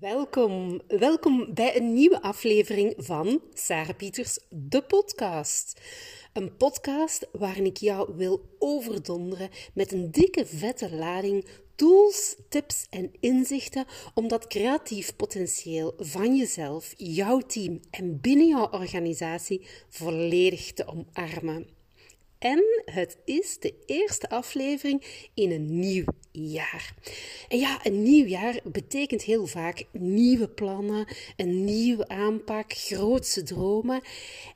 Welkom, welkom bij een nieuwe aflevering van Sarah Pieters, de podcast. Een podcast waarin ik jou wil overdonderen met een dikke vette lading tools, tips en inzichten om dat creatief potentieel van jezelf, jouw team en binnen jouw organisatie volledig te omarmen. En het is de eerste aflevering in een nieuw jaar. En ja, een nieuw jaar betekent heel vaak nieuwe plannen, een nieuwe aanpak, grootse dromen.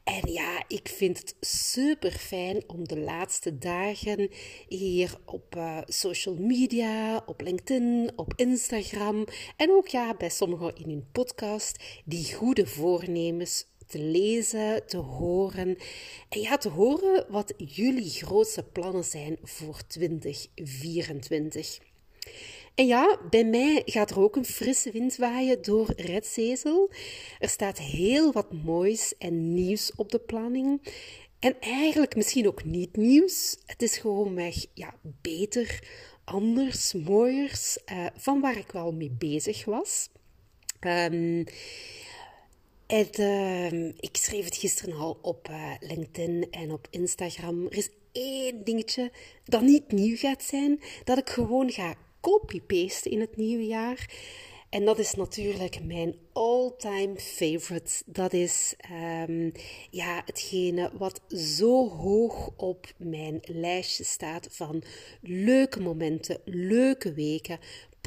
En ja, ik vind het super fijn om de laatste dagen hier op uh, social media, op LinkedIn, op Instagram en ook ja, bij sommigen in hun podcast die goede voornemens te lezen, te horen. En ja, te horen wat jullie grootste plannen zijn voor 2024. En ja, bij mij gaat er ook een frisse wind waaien door Redzezel. Er staat heel wat moois en nieuws op de planning. En eigenlijk misschien ook niet nieuws. Het is gewoonweg ja, beter, anders, mooiers, uh, van waar ik wel mee bezig was. Um, het, uh, ik schreef het gisteren al op uh, LinkedIn en op Instagram. Er is één dingetje dat niet nieuw gaat zijn, dat ik gewoon ga copy-pasten in het nieuwe jaar. En dat is natuurlijk mijn all-time favorite. Dat is um, ja, hetgene wat zo hoog op mijn lijstje staat van leuke momenten, leuke weken,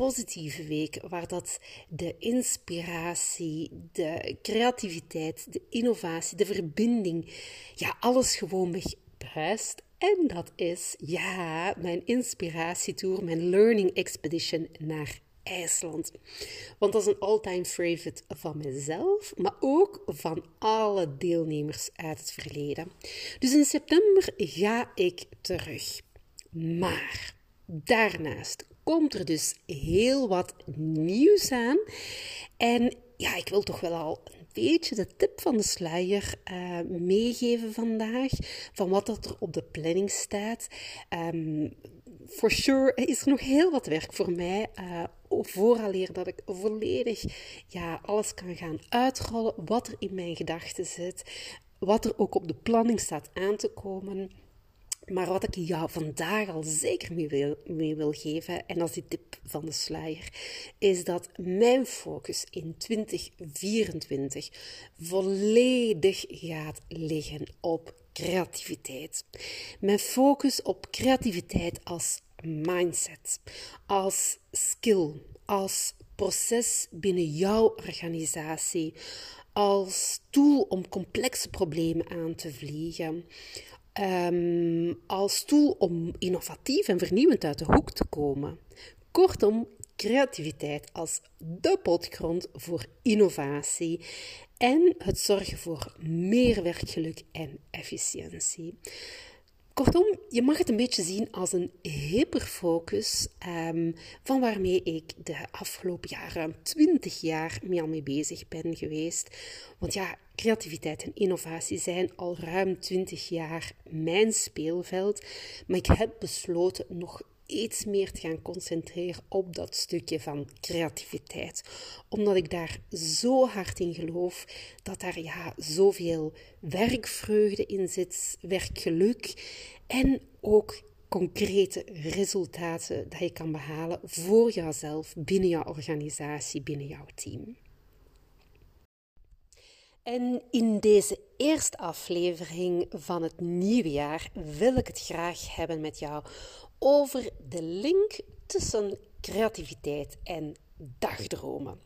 positieve week, waar dat de inspiratie, de creativiteit, de innovatie, de verbinding, ja, alles gewoon bruist. En dat is, ja, mijn inspiratietour, mijn learning expedition naar IJsland. Want dat is een all-time favorite van mezelf, maar ook van alle deelnemers uit het verleden. Dus in september ga ik terug. Maar daarnaast komt er dus heel wat nieuws aan. En ja, ik wil toch wel al een beetje de tip van de sluier uh, meegeven vandaag. Van wat er op de planning staat. Um, for sure is er nog heel wat werk voor mij. Uh, vooraleer dat ik volledig ja, alles kan gaan uitrollen. Wat er in mijn gedachten zit. Wat er ook op de planning staat aan te komen. Maar wat ik jou vandaag al zeker mee wil, mee wil geven, en als die tip van de sluier, is dat mijn focus in 2024 volledig gaat liggen op creativiteit. Mijn focus op creativiteit als mindset, als skill, als proces binnen jouw organisatie, als tool om complexe problemen aan te vliegen, um, als tool om innovatief en vernieuwend uit de hoek te komen. Kortom, creativiteit als de potgrond voor innovatie en het zorgen voor meer werkgeluk en efficiëntie. Kortom, je mag het een beetje zien als een hyperfocus um, van waarmee ik de afgelopen jaren, 20 jaar, mee al mee bezig ben geweest. Want ja, creativiteit en innovatie zijn al ruim 20 jaar mijn speelveld, maar ik heb besloten nog iets meer te gaan concentreren op dat stukje van creativiteit. Omdat ik daar zo hard in geloof dat daar ja, zoveel werkvreugde in zit, werkgeluk en ook concrete resultaten dat je kan behalen voor jouzelf, binnen jouw organisatie, binnen jouw team. En in deze eerste aflevering van het nieuwe jaar wil ik het graag hebben met jou over de link tussen creativiteit en dagdromen.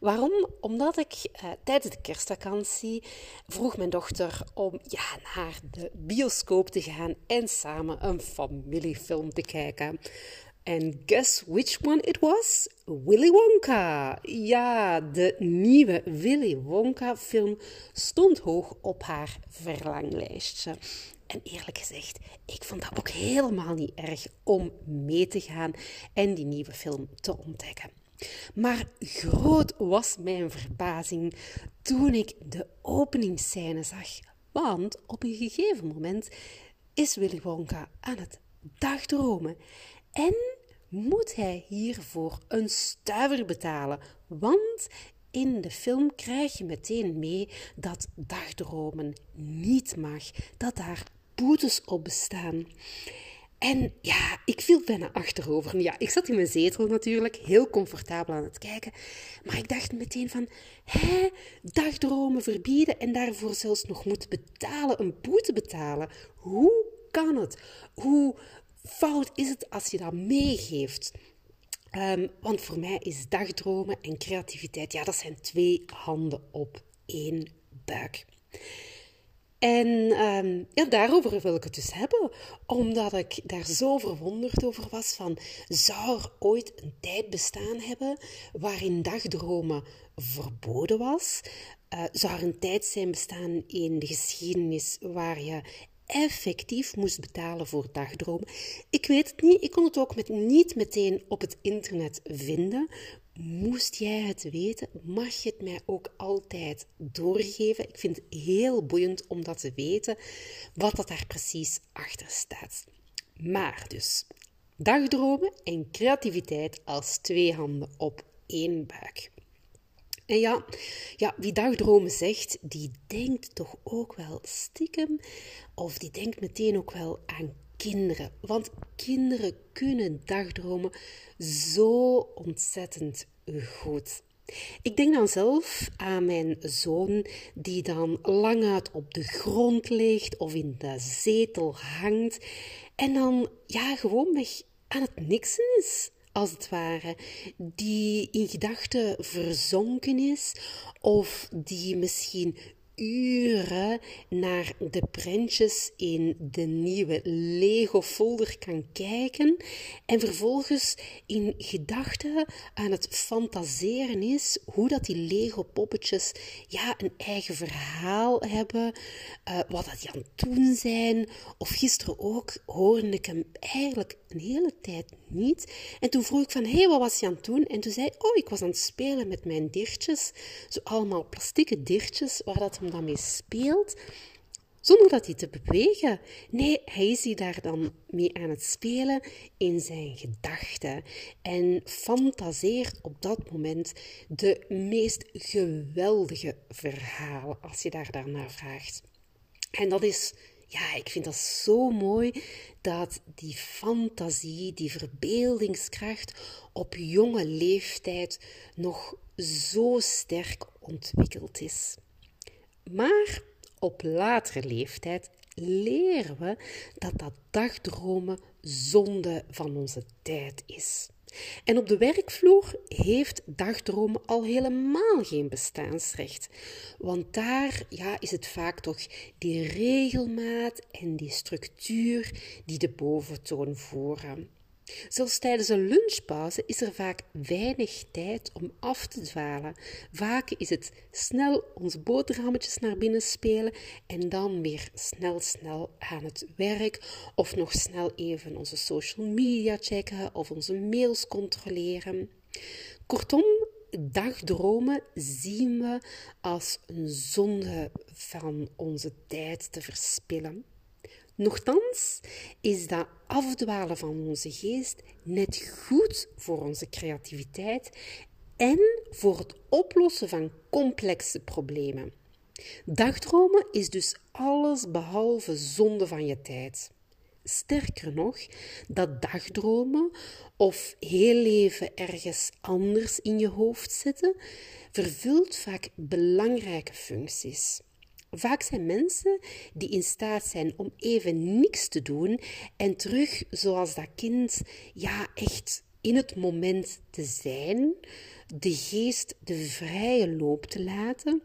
Waarom? Omdat ik uh, tijdens de kerstvakantie vroeg mijn dochter om ja, naar de bioscoop te gaan en samen een familiefilm te kijken. En guess which one it was? Willy Wonka. Ja, de nieuwe Willy Wonka film stond hoog op haar verlanglijstje. En eerlijk gezegd, ik vond dat ook helemaal niet erg om mee te gaan en die nieuwe film te ontdekken. Maar groot was mijn verbazing toen ik de openingsscène zag. Want op een gegeven moment is Willy Wonka aan het dagdromen. En moet hij hiervoor een stuiver betalen. Want in de film krijg je meteen mee dat dagdromen niet mag, dat daar boetes op bestaan. En ja, ik viel bijna achterover. Ja, ik zat in mijn zetel natuurlijk, heel comfortabel aan het kijken. Maar ik dacht meteen van, hè, dagdromen verbieden en daarvoor zelfs nog moeten betalen, een boete betalen. Hoe kan het? Hoe fout is het als je dat meegeeft? Um, want voor mij is dagdromen en creativiteit, ja, dat zijn twee handen op één buik. En ja, daarover wil ik het dus hebben, omdat ik daar zo verwonderd over was van, zou er ooit een tijd bestaan hebben waarin dagdromen verboden was? Uh, zou er een tijd zijn bestaan in de geschiedenis waar je effectief moest betalen voor dagdromen. Ik weet het niet, ik kon het ook met, niet meteen op het internet vinden. Moest jij het weten, mag je het mij ook altijd doorgeven. Ik vind het heel boeiend om dat te weten, wat dat daar precies achter staat. Maar dus, dagdromen en creativiteit als twee handen op één buik. En ja, ja, wie dagdromen zegt, die denkt toch ook wel stiekem, of die denkt meteen ook wel aan kinderen. Want kinderen kunnen dagdromen zo ontzettend goed. Ik denk dan zelf aan mijn zoon, die dan lang uit op de grond ligt of in de zetel hangt en dan ja, gewoonweg aan het niksen is als het ware, die in gedachten verzonken is, of die misschien uren naar de prentjes in de nieuwe Lego-folder kan kijken en vervolgens in gedachten aan het fantaseren is hoe dat die Lego-poppetjes ja, een eigen verhaal hebben, uh, wat dat die aan doen zijn. Of gisteren ook hoorde ik hem eigenlijk een hele tijd niet. En toen vroeg ik van, hé, wat was je aan het doen? En toen zei oh, ik was aan het spelen met mijn dirtjes. Zo allemaal plastieke dirtjes, waar dat hem dan mee speelt. Zonder dat hij te bewegen. Nee, hij is hier daar dan mee aan het spelen in zijn gedachten. En fantaseert op dat moment de meest geweldige verhalen, als je daar daarnaar vraagt. En dat is ja, ik vind dat zo mooi dat die fantasie, die verbeeldingskracht op jonge leeftijd nog zo sterk ontwikkeld is. Maar op latere leeftijd leren we dat dat dagdromen zonde van onze tijd is. En op de werkvloer heeft dagdromen al helemaal geen bestaansrecht. Want daar ja, is het vaak toch die regelmaat en die structuur die de boventoon voeren. Zelfs tijdens een lunchpauze is er vaak weinig tijd om af te dwalen. Vaak is het snel onze boterhammetjes naar binnen spelen en dan weer snel, snel aan het werk. Of nog snel even onze social media checken of onze mails controleren. Kortom, dagdromen zien we als een zonde van onze tijd te verspillen. Nochtans is dat afdwalen van onze geest net goed voor onze creativiteit en voor het oplossen van complexe problemen. Dagdromen is dus alles behalve zonde van je tijd. Sterker nog, dat dagdromen of heel leven ergens anders in je hoofd zitten, vervult vaak belangrijke functies. Vaak zijn mensen die in staat zijn om even niks te doen en terug, zoals dat kind, ja, echt in het moment te zijn, de geest de vrije loop te laten,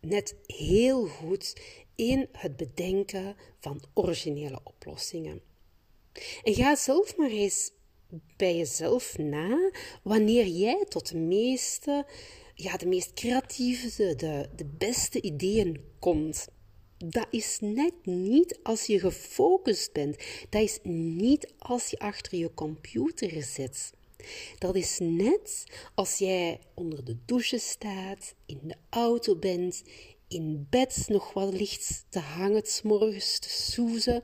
net heel goed in het bedenken van originele oplossingen. En ga zelf maar eens bij jezelf na wanneer jij tot de meeste ja, de meest creatieve, de, de beste ideeën komt. Dat is net niet als je gefocust bent. Dat is niet als je achter je computer zit. Dat is net als jij onder de douche staat, in de auto bent, in bed nog wat licht te hangen, s morgens te soezen,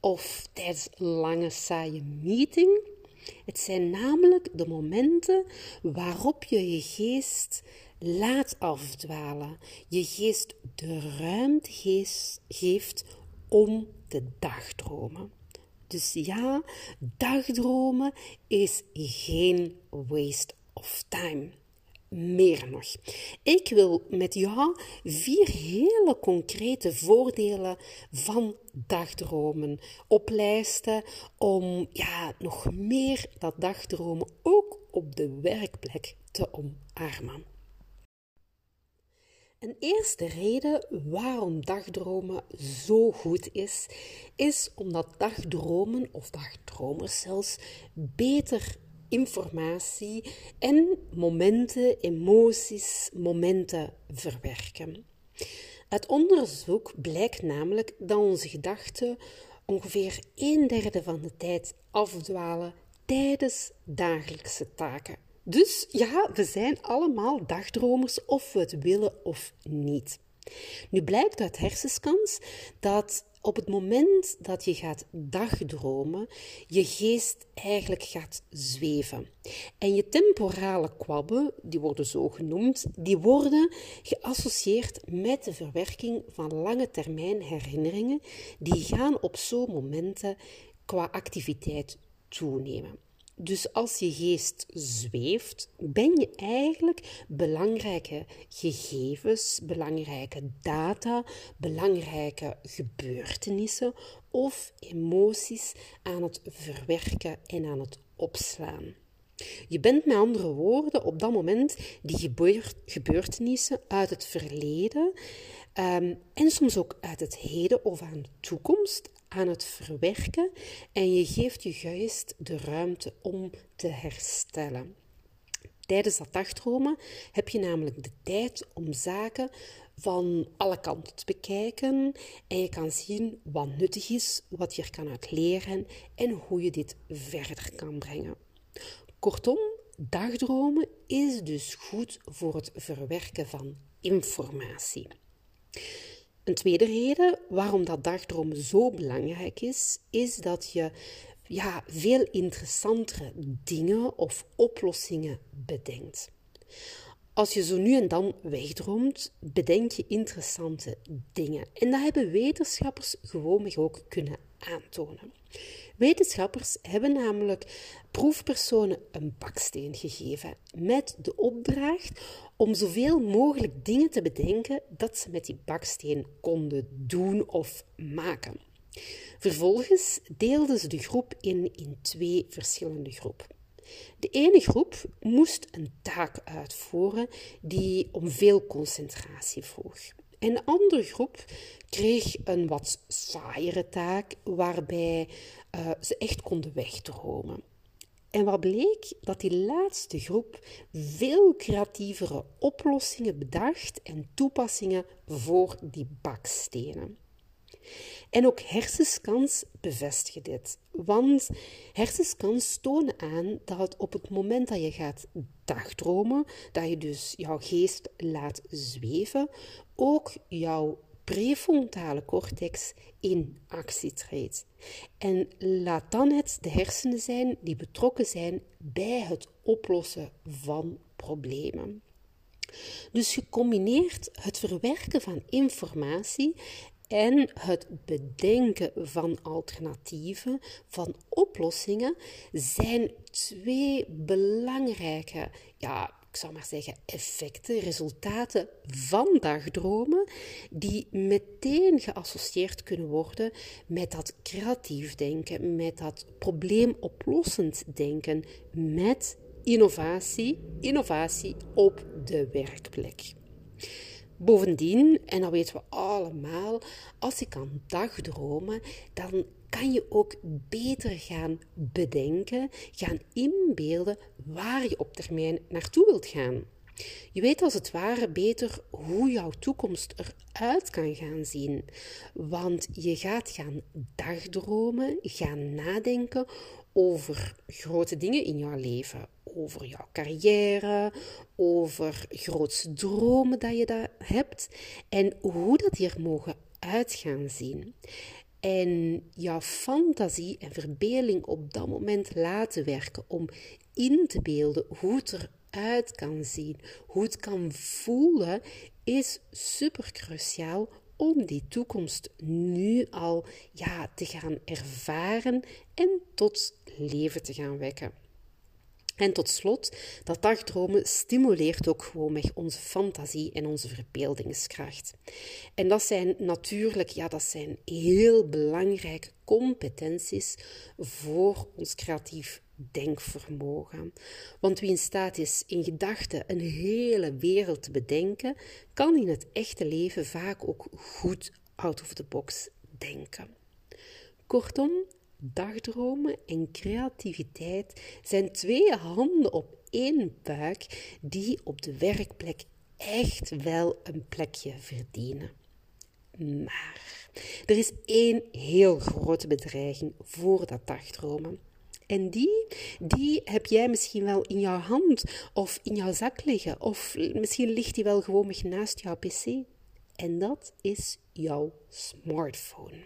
of tijdens een lange saaie meeting Het zijn namelijk de momenten waarop je je geest laat afdwalen, je geest de ruimte geeft om te dagdromen. Dus ja, dagdromen is geen waste of time. Meer nog. Ik wil met jou vier hele concrete voordelen van dagdromen oplijsten om ja, nog meer dat dagdromen ook op de werkplek te omarmen. Een eerste reden waarom dagdromen zo goed is, is omdat dagdromen of dagdromers zelfs beter informatie en momenten, emoties, momenten verwerken. Uit onderzoek blijkt namelijk dat onze gedachten ongeveer een derde van de tijd afdwalen tijdens dagelijkse taken. Dus ja, we zijn allemaal dagdromers of we het willen of niet. Nu blijkt uit hersenscans dat op het moment dat je gaat dagdromen, je geest eigenlijk gaat zweven. En je temporale kwabben, die worden zo genoemd, die worden geassocieerd met de verwerking van lange termijn herinneringen, die gaan op zo'n momenten qua activiteit toenemen. Dus als je geest zweeft, ben je eigenlijk belangrijke gegevens, belangrijke data, belangrijke gebeurtenissen of emoties aan het verwerken en aan het opslaan. Je bent met andere woorden op dat moment die gebeurtenissen uit het verleden um, en soms ook uit het heden of aan de toekomst aan het verwerken en je geeft je geest de ruimte om te herstellen. Tijdens dat dagdromen heb je namelijk de tijd om zaken van alle kanten te bekijken en je kan zien wat nuttig is, wat je er kan uit leren en hoe je dit verder kan brengen. Kortom, dagdromen is dus goed voor het verwerken van informatie. Een tweede reden waarom dat dagdromen zo belangrijk is, is dat je ja, veel interessantere dingen of oplossingen bedenkt. Als je zo nu en dan wegdroomt, bedenk je interessante dingen. En dat hebben wetenschappers gewoonweg ook kunnen aantonen. Wetenschappers hebben namelijk proefpersonen een baksteen gegeven met de opdracht om zoveel mogelijk dingen te bedenken dat ze met die baksteen konden doen of maken. Vervolgens deelden ze de groep in in twee verschillende groepen. De ene groep moest een taak uitvoeren die om veel concentratie vroeg. En de andere groep kreeg een wat saaiere taak waarbij uh, ze echt konden wegdromen. En wat bleek? Dat die laatste groep veel creatievere oplossingen bedacht en toepassingen voor die bakstenen. En ook hersenscans bevestigen dit. Want hersenscans tonen aan dat op het moment dat je gaat dagdromen, dat je dus jouw geest laat zweven, ook jouw prefrontale cortex in actie treedt. En laat dan het de hersenen zijn die betrokken zijn bij het oplossen van problemen. Dus je combineert het verwerken van informatie en het bedenken van alternatieven, van oplossingen, zijn twee belangrijke ja, ik zou maar zeggen, effecten, resultaten van dagdromen, die meteen geassocieerd kunnen worden met dat creatief denken, met dat probleemoplossend denken, met innovatie, innovatie op de werkplek. Bovendien, en dat weten we allemaal, als ik kan dagdromen, dan kan je ook beter gaan bedenken, gaan inbeelden waar je op termijn naartoe wilt gaan. Je weet als het ware beter hoe jouw toekomst eruit kan gaan zien. Want je gaat gaan dagdromen, gaan nadenken over grote dingen in jouw leven. Over jouw carrière, over grootste dromen dat je daar hebt en hoe dat hier mogen uit gaan zien. en jouw fantasie en verbeelding op dat moment laten werken om in te beelden hoe het eruit kan zien, hoe het kan voelen, is super cruciaal om die toekomst nu al ja, te gaan ervaren en tot leven te gaan wekken. En tot slot, dat dagdromen stimuleert ook gewoon onze fantasie en onze verbeeldingskracht. En dat zijn natuurlijk, ja, dat zijn heel belangrijke competenties voor ons creatief denkvermogen. Want wie in staat is in gedachten een hele wereld te bedenken, kan in het echte leven vaak ook goed out of the box denken. Kortom, dagdromen en creativiteit zijn twee handen op één buik die op de werkplek echt wel een plekje verdienen. Maar er is één heel grote bedreiging voor dat dagdromen. En die, die heb jij misschien wel in jouw hand of in jouw zak liggen. Of misschien ligt die wel gewoon naast jouw pc. En dat is jouw smartphone.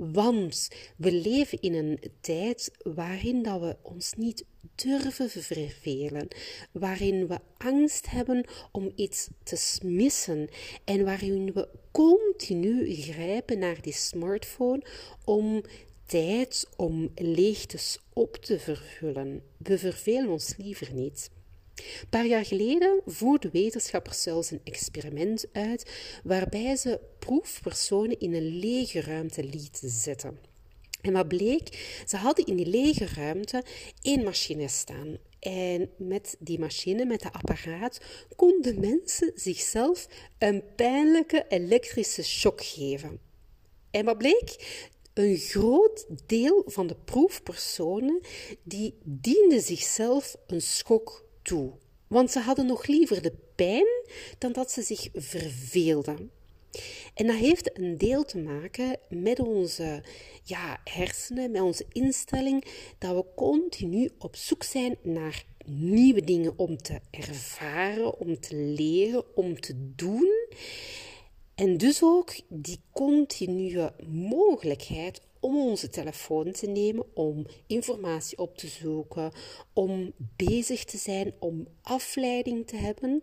Want we leven in een tijd waarin dat we ons niet durven vervelen, waarin we angst hebben om iets te missen en waarin we continu grijpen naar die smartphone om tijd om leegtes op te vervullen. We vervelen ons liever niet. Een paar jaar geleden voerden wetenschappers zelfs een experiment uit waarbij ze proefpersonen in een lege ruimte lieten zitten. En wat bleek? Ze hadden in die lege ruimte één machine staan. En met die machine, met dat apparaat, konden mensen zichzelf een pijnlijke elektrische shock geven. En wat bleek? Een groot deel van de proefpersonen die diende zichzelf een schok toe. Want ze hadden nog liever de pijn dan dat ze zich verveelden. En dat heeft een deel te maken met onze ja, hersenen, met onze instelling, dat we continu op zoek zijn naar nieuwe dingen om te ervaren, om te leren, om te doen. En dus ook die continue mogelijkheid om onze telefoon te nemen, om informatie op te zoeken, om bezig te zijn, om afleiding te hebben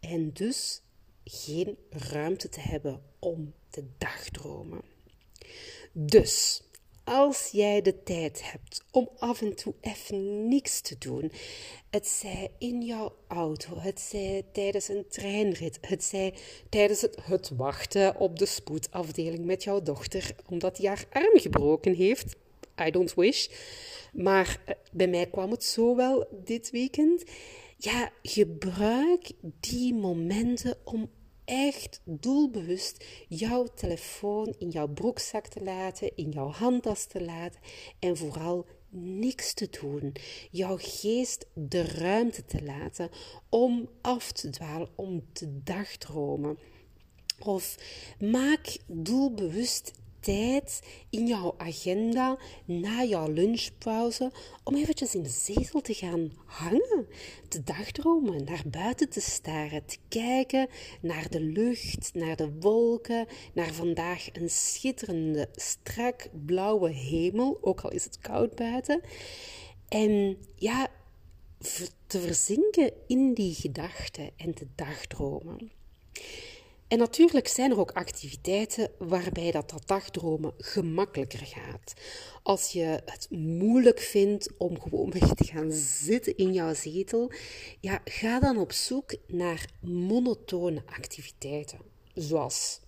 en dus geen ruimte te hebben om te dagdromen. Dus als jij de tijd hebt om af en toe even niks te doen, het zij in jouw auto, het zij tijdens een treinrit, het zij tijdens het, het wachten op de spoedafdeling met jouw dochter omdat die haar arm gebroken heeft, I don't wish, maar eh, bij mij kwam het zo wel dit weekend. Ja, gebruik die momenten om echt doelbewust jouw telefoon in jouw broekzak te laten, in jouw handtas te laten en vooral niks te doen. Jouw geest de ruimte te laten om af te dwalen, om te dagdromen. Of maak doelbewust in jouw agenda na jouw lunchpauze om eventjes in de zetel te gaan hangen, te dagdromen, naar buiten te staren, te kijken naar de lucht, naar de wolken, naar vandaag een schitterende, strak blauwe hemel, ook al is het koud buiten. En ja, te verzinken in die gedachten en te dagdromen. En natuurlijk zijn er ook activiteiten waarbij dat, dat dagdromen gemakkelijker gaat. Als je het moeilijk vindt om gewoon te gaan zitten in jouw zetel, ja, ga dan op zoek naar monotone activiteiten, zoals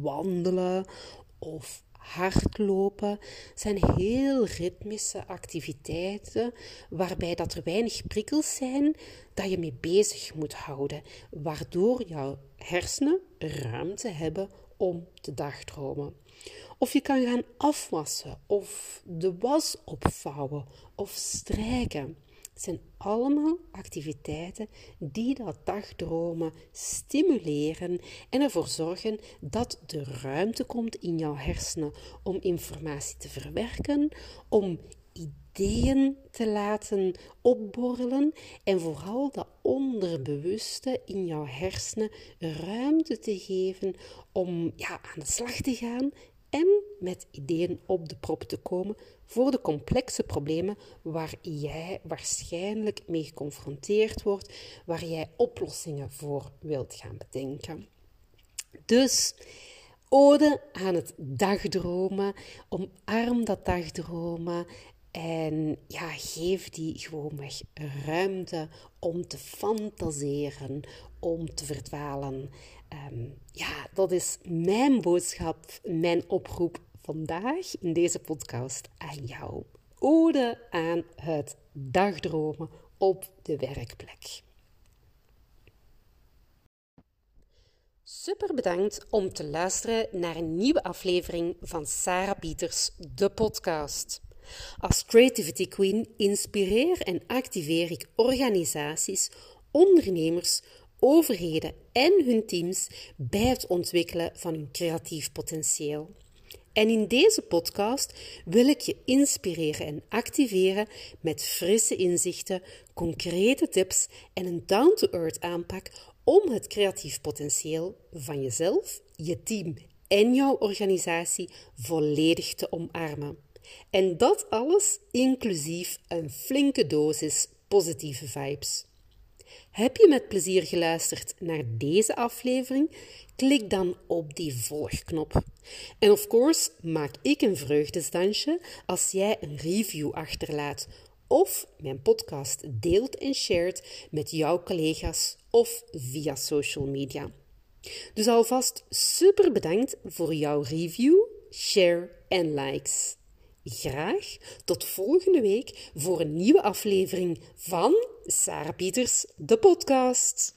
wandelen of hardlopen zijn heel ritmische activiteiten waarbij dat er weinig prikkels zijn dat je mee bezig moet houden, waardoor jouw hersenen ruimte hebben om te dagdromen. Of je kan gaan afwassen, of de was opvouwen, of strijken. Het zijn allemaal activiteiten die dat dagdromen stimuleren en ervoor zorgen dat de ruimte komt in jouw hersenen om informatie te verwerken, om ideeën te laten opborrelen en vooral dat onderbewuste in jouw hersenen ruimte te geven om ja, aan de slag te gaan en met ideeën op de prop te komen voor de complexe problemen waar jij waarschijnlijk mee geconfronteerd wordt, waar jij oplossingen voor wilt gaan bedenken. Dus ode aan het dagdromen, omarm dat dagdromen en ja, geef die gewoonweg ruimte om te fantaseren, om te verdwalen. Ehm, ja, dat is mijn boodschap, mijn oproep vandaag in deze podcast aan jou. Ode aan het dagdromen op de werkplek. Super bedankt om te luisteren naar een nieuwe aflevering van Sarah Pieters, de podcast. Als Creativity Queen inspireer en activeer ik organisaties, ondernemers, overheden en hun teams bij het ontwikkelen van hun creatief potentieel. En in deze podcast wil ik je inspireren en activeren met frisse inzichten, concrete tips en een down-to-earth aanpak om het creatief potentieel van jezelf, je team en jouw organisatie volledig te omarmen. En dat alles inclusief een flinke dosis positieve vibes. Heb je met plezier geluisterd naar deze aflevering? Klik dan op die volgknop. En of course maak ik een vreugdesdansje als jij een review achterlaat of mijn podcast deelt en shared met jouw collega's of via social media. Dus alvast super bedankt voor jouw review, share en likes. Graag tot volgende week voor een nieuwe aflevering van Sarah Pieters, de podcast.